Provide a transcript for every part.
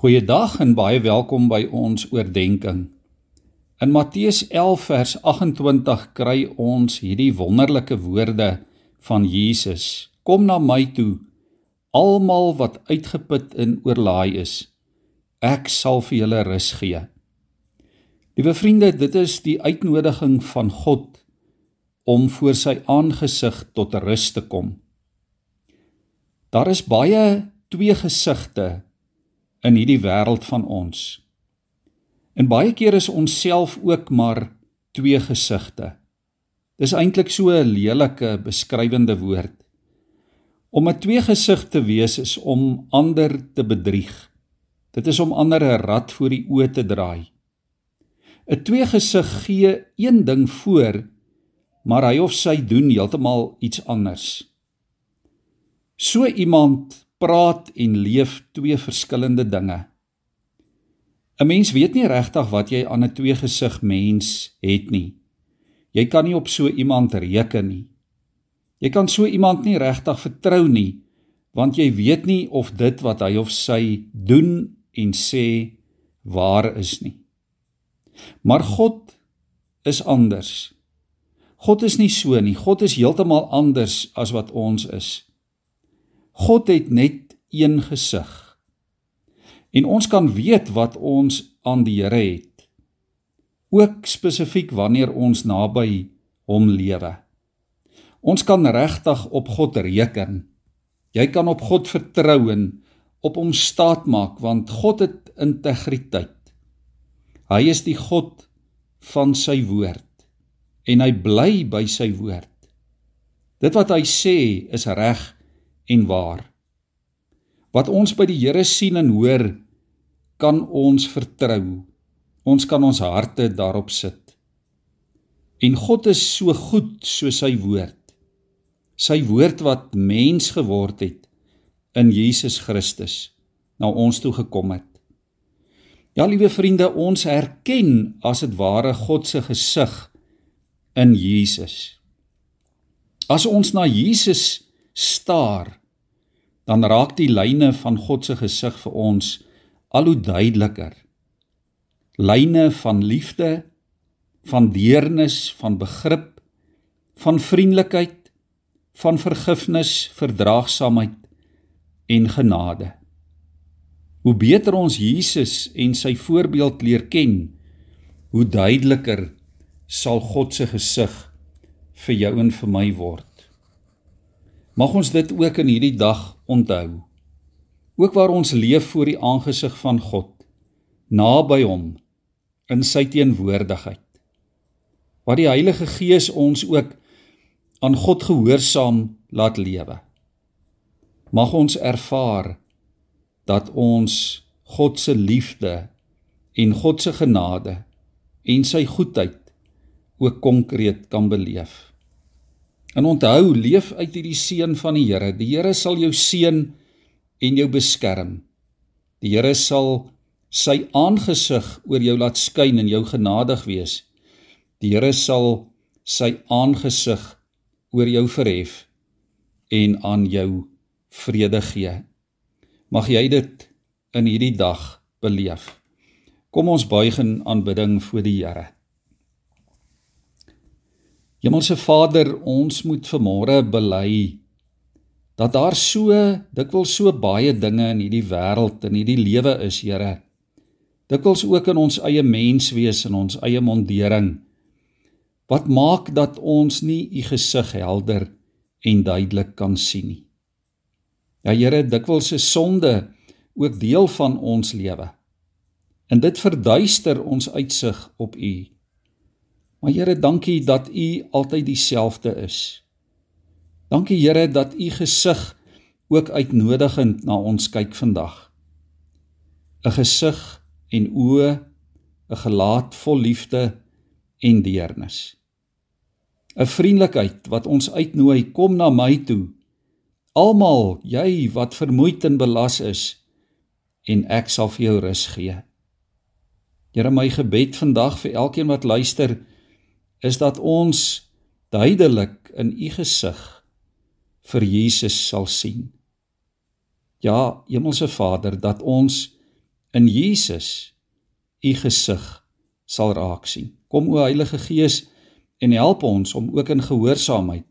Goeiedag en baie welkom by ons oordeenking. In Matteus 11 vers 28 kry ons hierdie wonderlike woorde van Jesus: Kom na my toe, almal wat uitgeput en oorlaai is. Ek sal vir julle rus gee. Liewe vriende, dit is die uitnodiging van God om voor sy aangesig tot rus te kom. Daar is baie twee gesigte in hierdie wêreld van ons. En baie keer is ons self ook maar twee gesigte. Dis eintlik so 'n lelike beskrywende woord. Om 'n tweegesig te wees is om ander te bedrieg. Dit is om ander 'n rad voor die oë te draai. 'n Tweegesig gee een ding voor, maar hy of sy doen heeltemal iets anders. So iemand praat en leef twee verskillende dinge. 'n Mens weet nie regtig wat jy aan 'n tweegesig mens het nie. Jy kan nie op so iemand reken nie. Jy kan so iemand nie regtig vertrou nie, want jy weet nie of dit wat hy of sy doen en sê waar is nie. Maar God is anders. God is nie so nie. God is heeltemal anders as wat ons is. God het net een gesig. En ons kan weet wat ons aan die Here het. Ook spesifiek wanneer ons naby hom lewe. Ons kan regtig op God reken. Jy kan op God vertrou en op hom staatmaak want God het integriteit. Hy is die God van sy woord en hy bly by sy woord. Dit wat hy sê is reg en waar. Wat ons by die Here sien en hoor, kan ons vertrou. Ons kan ons harte daarop sit. En God is so goed so sy woord. Sy woord wat mens geword het in Jesus Christus na ons toe gekom het. Ja, liewe vriende, ons herken as dit ware God se gesig in Jesus. As ons na Jesus staar, dan raak die lyne van God se gesig vir ons al hoe duideliker. Lyne van liefde, van deernis, van begrip, van vriendelikheid, van vergifnis, verdraagsaamheid en genade. Hoe beter ons Jesus en sy voorbeeld leer ken, hoe duideliker sal God se gesig vir jou en vir my word. Mag ons dit ook in hierdie dag onthou. Ook waar ons leef voor die aangesig van God, naby hom in sy teenwoordigheid. Waar die Heilige Gees ons ook aan God gehoorsaam laat lewe. Mag ons ervaar dat ons God se liefde en God se genade en sy goedheid ook konkreet kan beleef. En onthou, leef uit hierdie seën van die Here. Die Here sal jou seën en jou beskerm. Die Here sal sy aangesig oor jou laat skyn en jou genadig wees. Die Here sal sy aangesig oor jou verhef en aan jou vrede gee. Mag jy dit in hierdie dag beleef. Kom ons buig in aanbidding voor die Here. Hemelse Vader, ons moet vanmôre bely dat daar so dikwels so baie dinge in hierdie wêreld en hierdie lewe is, Here. Dikwels ook in ons eie menswees en ons eie mondering wat maak dat ons nie u gesig helder en duidelik kan sien nie. Ja Here, dikwels is sonde ook deel van ons lewe. En dit verduister ons uitsig op u. Maar Here, dankie dat U altyd dieselfde is. Dankie Here dat U gesig ook uitnodigend na ons kyk vandag. 'n Gesig en oë, 'n gelaat vol liefde en deernis. 'n Vriendelikheid wat ons uitnooi, kom na my toe. Almal, jy wat vermoeid en belas is, en ek sal vir jou rus gee. Here, my gebed vandag vir elkeen wat luister, is dat ons duidelik in u gesig vir Jesus sal sien. Ja, Hemelse Vader, dat ons in Jesus u gesig sal raak sien. Kom o Heilige Gees en help ons om ook in gehoorsaamheid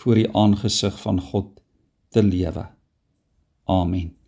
voor die aangesig van God te lewe. Amen.